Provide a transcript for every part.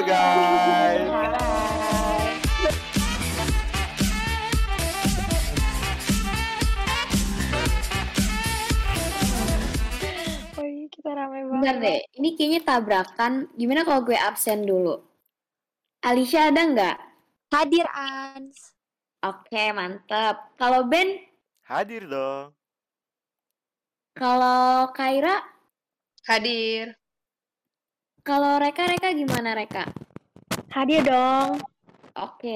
Halo guys. Wih, kita rame Bentar banget. deh, ini kayaknya tabrakan. Gimana kalau gue absen dulu? Alicia ada nggak? Hadir Ans. Oke, mantep. Kalau Ben, Hadir dong. kalau Kaira, Hadir. Kalau Reka, Reka gimana Reka? Hadir dong. Oke.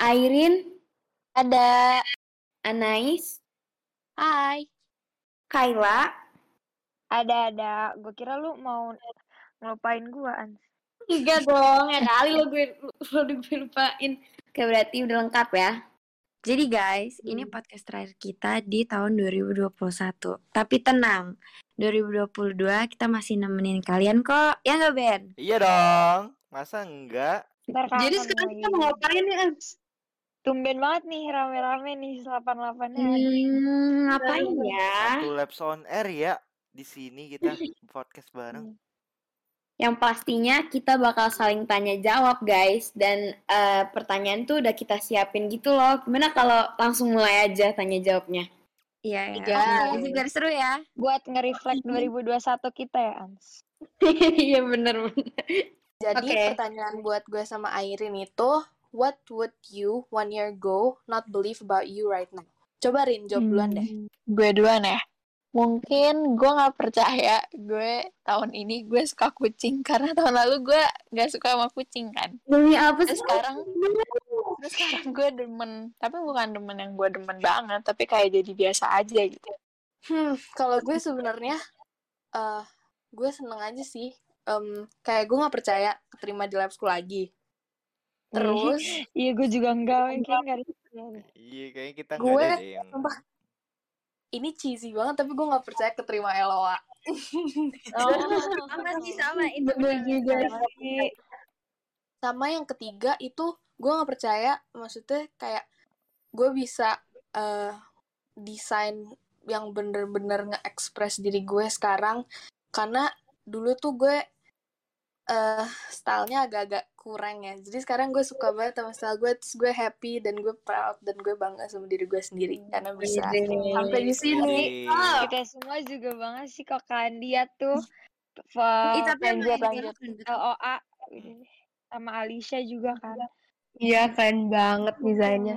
Airin, Ada. Anais, Hai. Kaila, Ada ada. Gue kira lu mau ngelupain gua, Ans. Enggak dong, ya kali lo gue lo gue lupain. Oke, berarti udah lengkap ya. Jadi guys, ini podcast terakhir kita di tahun 2021. Tapi tenang, 2022 kita masih nemenin kalian kok. Ya nggak Ben? Iya dong. Masa enggak? Ntar Jadi sekarang kita mau ngapain nih, Ans? Tumben banget nih rame-rame nih 88-nya. Hmm, ngapain ya? Satu Labs on Air ya. Di sini kita podcast bareng. Yang pastinya kita bakal saling tanya jawab guys dan eh, pertanyaan tuh udah kita siapin gitu loh. Gimana kalau langsung mulai aja tanya jawabnya? Iya ya. Iya. Oke, biar seru ya. Buat nge-reflect 2021 kita ya, Ans. Iya bener bener. Jadi Oke. pertanyaan buat gue sama Airin itu, what would you one year ago not believe about you right now? Coba Rin, jawab duluan deh. Gue duluan ya. Mungkin gue nggak percaya gue tahun ini gue suka kucing karena tahun lalu gue nggak suka sama kucing kan. Demi apa sih? sekarang terus sekarang gue demen, tapi bukan demen yang gue demen banget, tapi kayak jadi biasa aja gitu. Hmm, kalau gue sebenarnya, eh gue seneng aja sih. Em, kayak gue nggak percaya keterima di lab school lagi. Terus Iya, gue juga enggak. Mungkin. Iya, kayaknya kita Gue- enggak ada yang ini cheesy banget tapi gue nggak percaya keterima LOA. Oh, Sama sih sama itu. Bener juga sih. Sama yang ketiga itu gue nggak percaya, maksudnya kayak gue bisa eh desain yang bener-bener nge-express diri gue sekarang. Karena dulu tuh gue eh stylenya agak-agak kurang ya. Jadi sekarang gue suka banget sama style gue terus gue happy dan gue proud dan gue bangga sama diri gue sendiri. Karena bisa sampai di sini. Jadi, kita semua juga banget sih kok Kandia tuh. Ih, tapi LOA sama Alicia juga kan. Iya keren banget desainnya.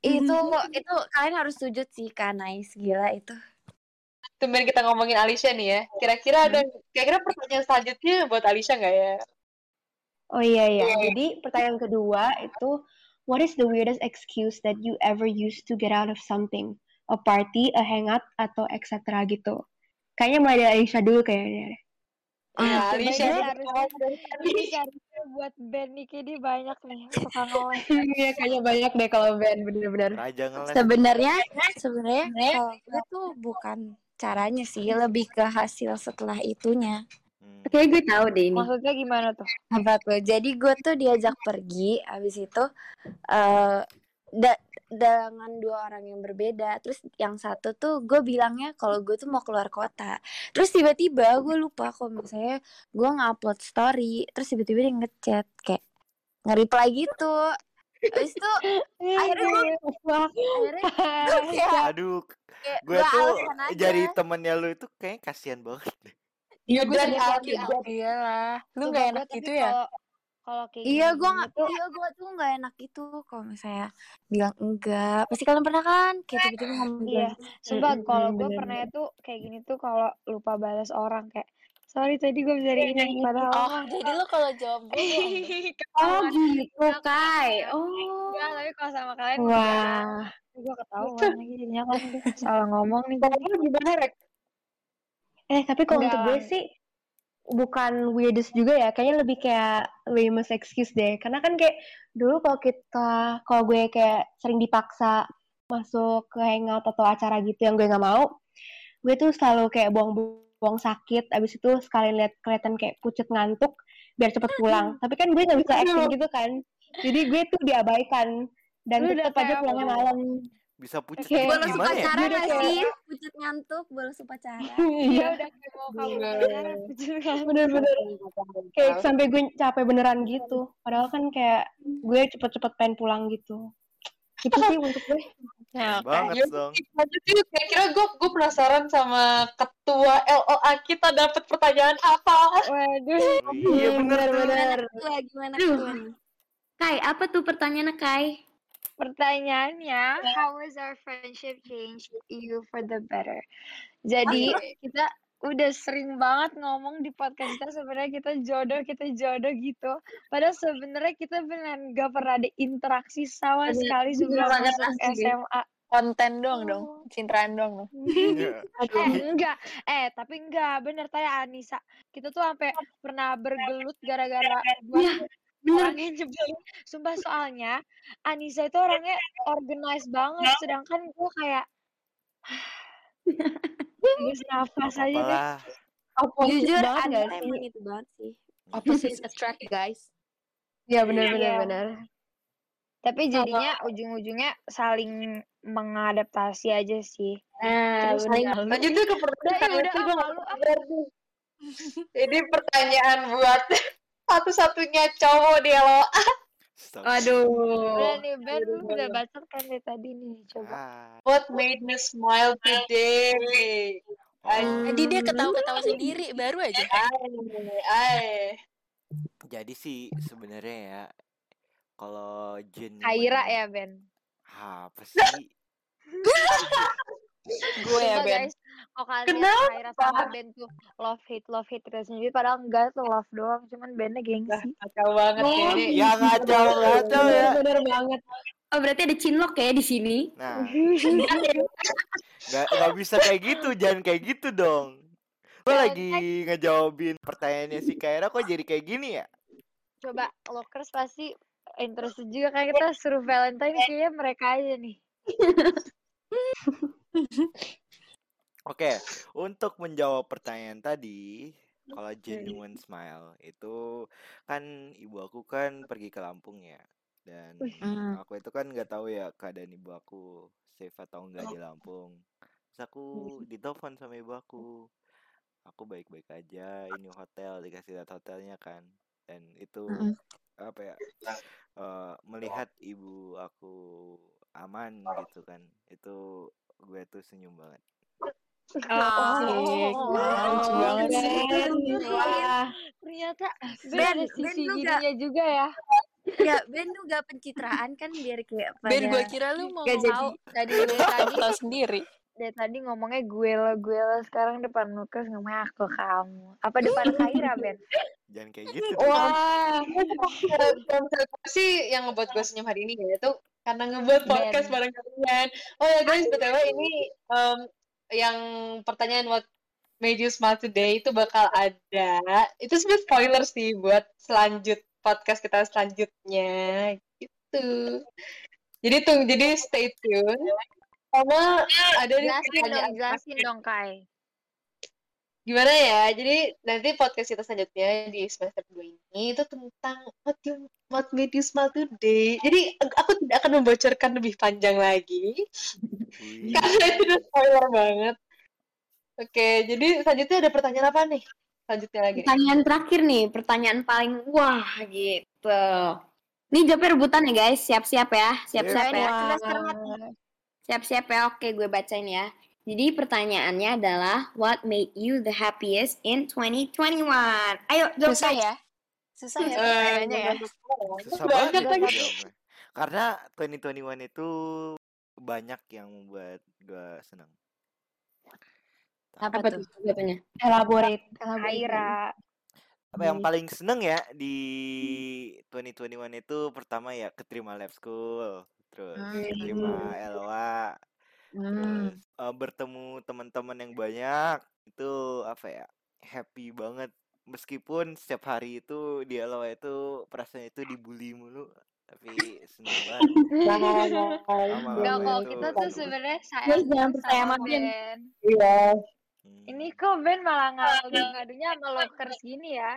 itu itu kalian harus sujud sih kan nice gila itu. Tumben kita ngomongin Alicia nih ya. Kira-kira ada kira-kira pertanyaan selanjutnya buat Alicia nggak ya? Oh iya iya. Jadi pertanyaan kedua itu what is the weirdest excuse that you ever used to get out of something? A party, a hangout, atau etc. gitu. Kayaknya mulai dari Aisyah dulu kayaknya. Ah, Coba Alicia. Buat band nih kayak dia banyak nih suka ngeles. Iya kayaknya banyak deh kalau band bener-bener. Raja ngeles. Sebenarnya sebenarnya kalau gue tuh bukan caranya sih, lebih ke hasil setelah itunya. Hmm. Oke, gue tahu deh ini. Maksudnya gimana tuh? Apa tuh? Jadi gue tuh diajak pergi, habis itu eh da- dengan dua orang yang berbeda. Terus yang satu tuh gue bilangnya kalau gue tuh mau keluar kota. Terus tiba-tiba gue lupa kalau misalnya gue ngupload story. Terus tiba-tiba dia ngechat kayak nge-reply gitu. Habis itu akhirnya gue akhirnya gue kayak, Aduh, kayak gue gua tuh aja. jadi temennya lu itu kayaknya kasihan banget deh. Iya, gue deh, hati. Kak. Iyalah. Lu gue enak gitu ya? Kalau kayak Iya, gue nggak, tuh iya gue tuh nggak enak gitu kalau misalnya bilang enggak. Pasti kalian pernah kan? Kayak tiba-tiba ngomong Iya, gitu. sumpah Mm-mm, kalau gue pernah tuh kayak gini tuh kalau lupa balas orang kayak sorry tadi gue bisa dari ini padahal Oh, jadi lu kalau jawab gue Oh gitu, Kai. Oh. enggak tapi kalau sama kalian Wah. gue ketahuan lagi jadinya kan gue salah ngomong nih gimana, Rek? Eh tapi kalau untuk gue sih bukan weirdest juga ya, kayaknya lebih kayak lamest excuse deh. Karena kan kayak dulu kalau kita, kalau gue kayak sering dipaksa masuk ke hangout atau acara gitu yang gue nggak mau, gue tuh selalu kayak buang-buang sakit, abis itu sekali lihat kelihatan kayak pucet ngantuk, biar cepet pulang. Tapi kan gue nggak bisa acting gitu kan, jadi gue tuh diabaikan dan Lu tetap aja pulangnya malam. bisa gitu Bolos gimana ya? gak sih? Pucat ngantuk, bolos upacara. Iya Iya, udah kayak mau kamu pacaran. bener-bener. Kayak sampai gue capek beneran gitu. Padahal kan kayak gue cepet-cepet pengen pulang gitu. Itu sih untuk gue. Ya, oke. Banget dong. Kira-kira gue gue penasaran sama ketua LOA kita dapat pertanyaan apa? Waduh. Iya bener tuh. Gimana? Gimana? Kai, apa tuh pertanyaannya Kai? Pertanyaannya, how was our friendship change you for the better? Jadi kita udah sering banget ngomong di podcast kita sebenarnya kita jodoh, kita jodoh gitu. Padahal sebenarnya kita beneran gak pernah ada interaksi sama sekali sebelum masuk. SMA. Konten doang dong, citraan doang dong. Iya. Eh enggak, eh tapi enggak bener tanya Anissa. Kita tuh sampai pernah bergelut gara-gara buat Iya, bener. orang yang nyebelin. Sumpah soalnya Anissa itu orangnya organized banget, sedangkan gue kayak Terus nafas aja deh. Opposite Jujur, banget ada sih? emang itu banget sih. Opposites attract guys. Iya bener-bener Iya. bener. Tapi jadinya ujung-ujungnya saling mengadaptasi aja sih. Nah, Terus bener. Lanjut ke Udah, pertanyaan ya udah, itu ah, gue malu. Ini pertanyaan buat satu-satunya cowok di LOA. Astaga. Waduh. Udah nih Ben, lu udah baca kan dari tadi nih, coba. Ah. What made me smile today? Oh, Tadi dia ketawa-ketawa sendiri, baru aja. Ay, jadi sih sebenarnya ya kalau genuine Kaira ya Ben. apa sih Gue ya, Coba Ben. guys, kalian Kenapa? Kaira sama Ben tuh love hate love hate terus sendiri padahal enggak tuh love doang, cuman Bennya gengsi. Kacau banget ya. Ini ya ngaco ngaco ya Bener banget. Oh, berarti ada cinlok ya di sini. nah nggak nggak bisa kayak gitu jangan kayak gitu dong gue lagi ngejawabin pertanyaannya si Kaira kok jadi kayak gini ya Coba lockers pasti interested juga kayak kita suruh Valentine kayaknya mereka aja nih. Oke, untuk menjawab pertanyaan tadi, kalau genuine smile itu kan ibu aku kan pergi ke Lampung ya, dan Hmm. aku itu kan nggak tahu ya keadaan ibu aku safe atau enggak di Lampung. Terus aku ditelepon sama ibu aku, aku baik-baik aja, ini hotel dikasih lihat hotelnya kan, dan itu apa ya eh, melihat ibu aku aman gitu kan, itu gue tuh senyum banget. Asik. Lucu banget sih. Ben. Wah. Ternyata Ben, Ben, ada Ben sisi lu gininya juga ya. Ya, Ben tuh gak pencitraan kan biar kayak pada... Ben, gue kira lu mau Gak jadi. Tahu dari tadi tahu sendiri. dari tadi ngomongnya gue lo gue lo sekarang depan Lukas ngomongnya aku kamu. Apa depan Kaira Ben? Jangan kayak gitu. Wah, sih yang ngebuat gue senyum hari ini ya itu karena ngebuat podcast bareng kalian. Oh ya guys, btw ini em, yang pertanyaan what made you smile today itu bakal ada. Itu sebenarnya spoiler sih buat selanjut podcast kita selanjutnya gitu. Jadi tuh, jadi stay tune. Sama ada Jelasin dong, jelasin dong Kai. Gimana ya? Jadi nanti podcast kita selanjutnya di semester 2 ini itu tentang what you what made you smile today. Jadi aku tidak akan membocorkan lebih panjang lagi. Karena itu udah spoiler banget. Oke jadi selanjutnya ada pertanyaan apa nih? Selanjutnya lagi. Nih. Pertanyaan terakhir nih, pertanyaan paling wah gitu. Nih jawabnya rebutan ya guys, siap-siap ya, siap-siap ya. Siap-siap ya, oke gue bacain ya. Jadi pertanyaannya adalah, what made you the happiest in 2021? Ayo, jawab Susah ya? Susah ya Eh, pertanyaannya ya? Susah banget. Karena 2021 itu banyak yang membuat gue senang. Apa Apa tuh? Elaborate. Kaira. Apa yang paling seneng ya di 2021 itu pertama ya keterima lab school, terus keterima LOA, Hmm. terus eh, bertemu teman-teman yang banyak itu apa ya happy banget meskipun setiap hari itu di itu perasaan itu dibully mulu tapi seneng banget Enggak LOA kok kita tuh sebenarnya sayang jangan percaya sama Ben. Iya Hmm. Ini kok Ben malah ngadu-ngadunya sama lockers gini ya.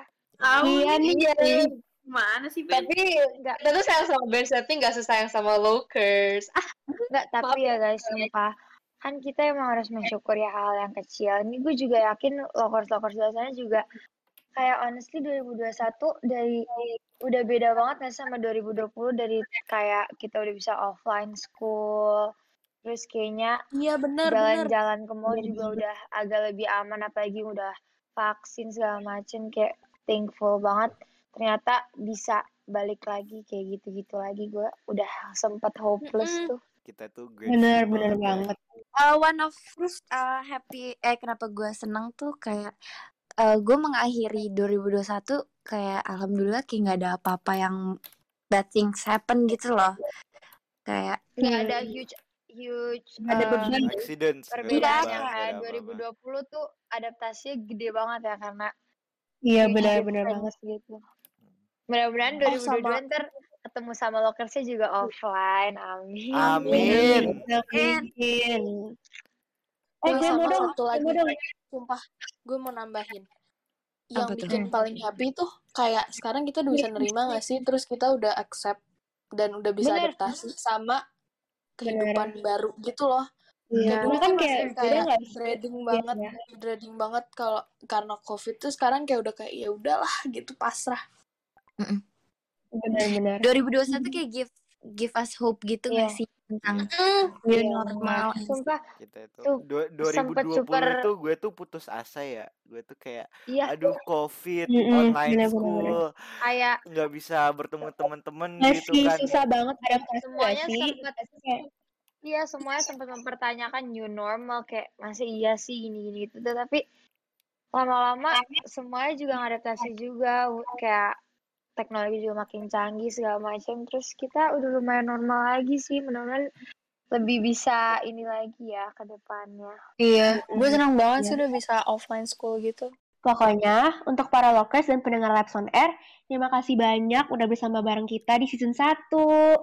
Iya nih. Gimana sih Ben? tapi tentu sayang sama Ben tapi nggak sesayang sama Lokers ah Nggak, tapi ya guys, sumpah. Kan kita emang harus mensyukuri hal yang kecil. Ini gue juga yakin lokers-lokers di sana juga kayak honestly 2021 dari udah beda banget nggak sih sama 2020 dari kayak kita udah bisa offline school. Terus kayaknya Iya bener jalan-jalan ke mall juga udah agak lebih aman apalagi udah vaksin segala macem kayak thankful banget ternyata bisa balik lagi kayak gitu-gitu lagi gue udah sempat hopeless Mm-mm. tuh Kita tuh Bener, grateful bener banget ya. banget. Uh, one of terus uh, happy eh kenapa gue seneng tuh kayak uh, gue mengakhiri 2021 kayak alhamdulillah kayak nggak ada apa-apa yang bad things happen gitu loh kayak nggak Hmm. ada huge huge ada uh, beban. Accident kan ada apa-apa. 2020 tuh adaptasinya gede banget ya karena Iya benar-benar banget. gitu mudah-mudahan Oh, 2022 sama- ntar ketemu sama lokersnya juga offline amin Amin. Amin. Eh, Oh, gue mau dong, satu gue lagi. mau dong. Sumpah, gue mau nambahin. Yang Apa tuh? bikin paling happy tuh kayak sekarang kita udah bisa nerima gak sih? Terus kita udah accept dan udah bisa Bener. adaptasi sama kehidupan baru gitu loh. Iya, Kayak dulu kan tuh kayak kayak dreading Iya, banget, iya. dreading banget kalau karena covid tuh sekarang kayak udah kayak ya udahlah gitu pasrah. Benar-benar. 2021 tuh kayak give give us hope gitu Iya. gak sih tentang Iya, new normal sumpah Kita itu Tuh, dua- sempet 2020 super itu gue tuh putus asa ya. Gue tuh kayak iya aduh covid, Mm-mm, online bener-bener. school, kayak nggak bisa bertemu teman-teman gitu Masih kan. susah banget adaptasi semuanya sih? sempat Kayak, Iya, semuanya sempat mempertanyakan new normal kayak masih iya sih gini gini gitu. Tapi lama-lama semuanya juga ngadaptasi juga kayak teknologi juga makin canggih segala macam. Terus kita udah lumayan normal lagi sih, mudah-mudahan lebih bisa ini lagi ya ke depannya. Iya, gue senang banget Iya. sih udah bisa offline school gitu. Pokoknya, untuk para lokes dan pendengar Labs on Air, terima kasih banyak udah bersama bareng kita di season 1.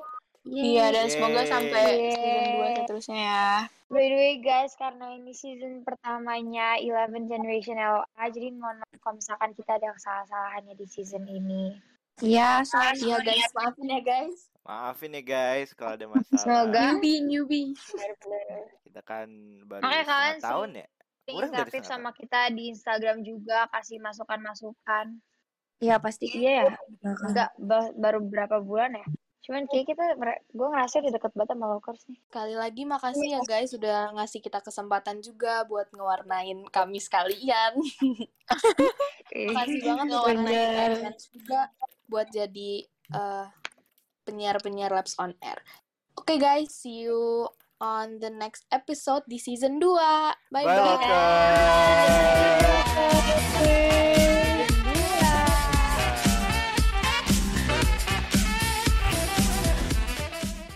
Iya, dan semoga Yeay. sampai season 2 Yeay. seterusnya ya. By the way guys, karena ini season pertamanya 11 Generation LA, jadi mohon maaf kalau misalkan kita ada kesalahan-kesalahannya di season ini. Iya, Iya guys, maafin ya guys. Maafin ya guys kalau ada masalah. Semoga newbie newbie Kita kan baru Makanya kalian tahun ya. Kurang setengah sama kita di Instagram juga, kasih masukan-masukan. Iya pasti Iya ya, enggak ba- baru berapa bulan ya? Cuman kayak kita, gue ngerasa udah deket banget sama Lokers nih. Sekali lagi makasih ya guys sudah ngasih kita kesempatan juga buat ngewarnain kami sekalian. Makasih banget ngewarnain kalian juga buat jadi eh, penyiar-penyiar Labs on Air. Oke guys, see you on the next episode di season 2. Bye Bye, bye. Bye.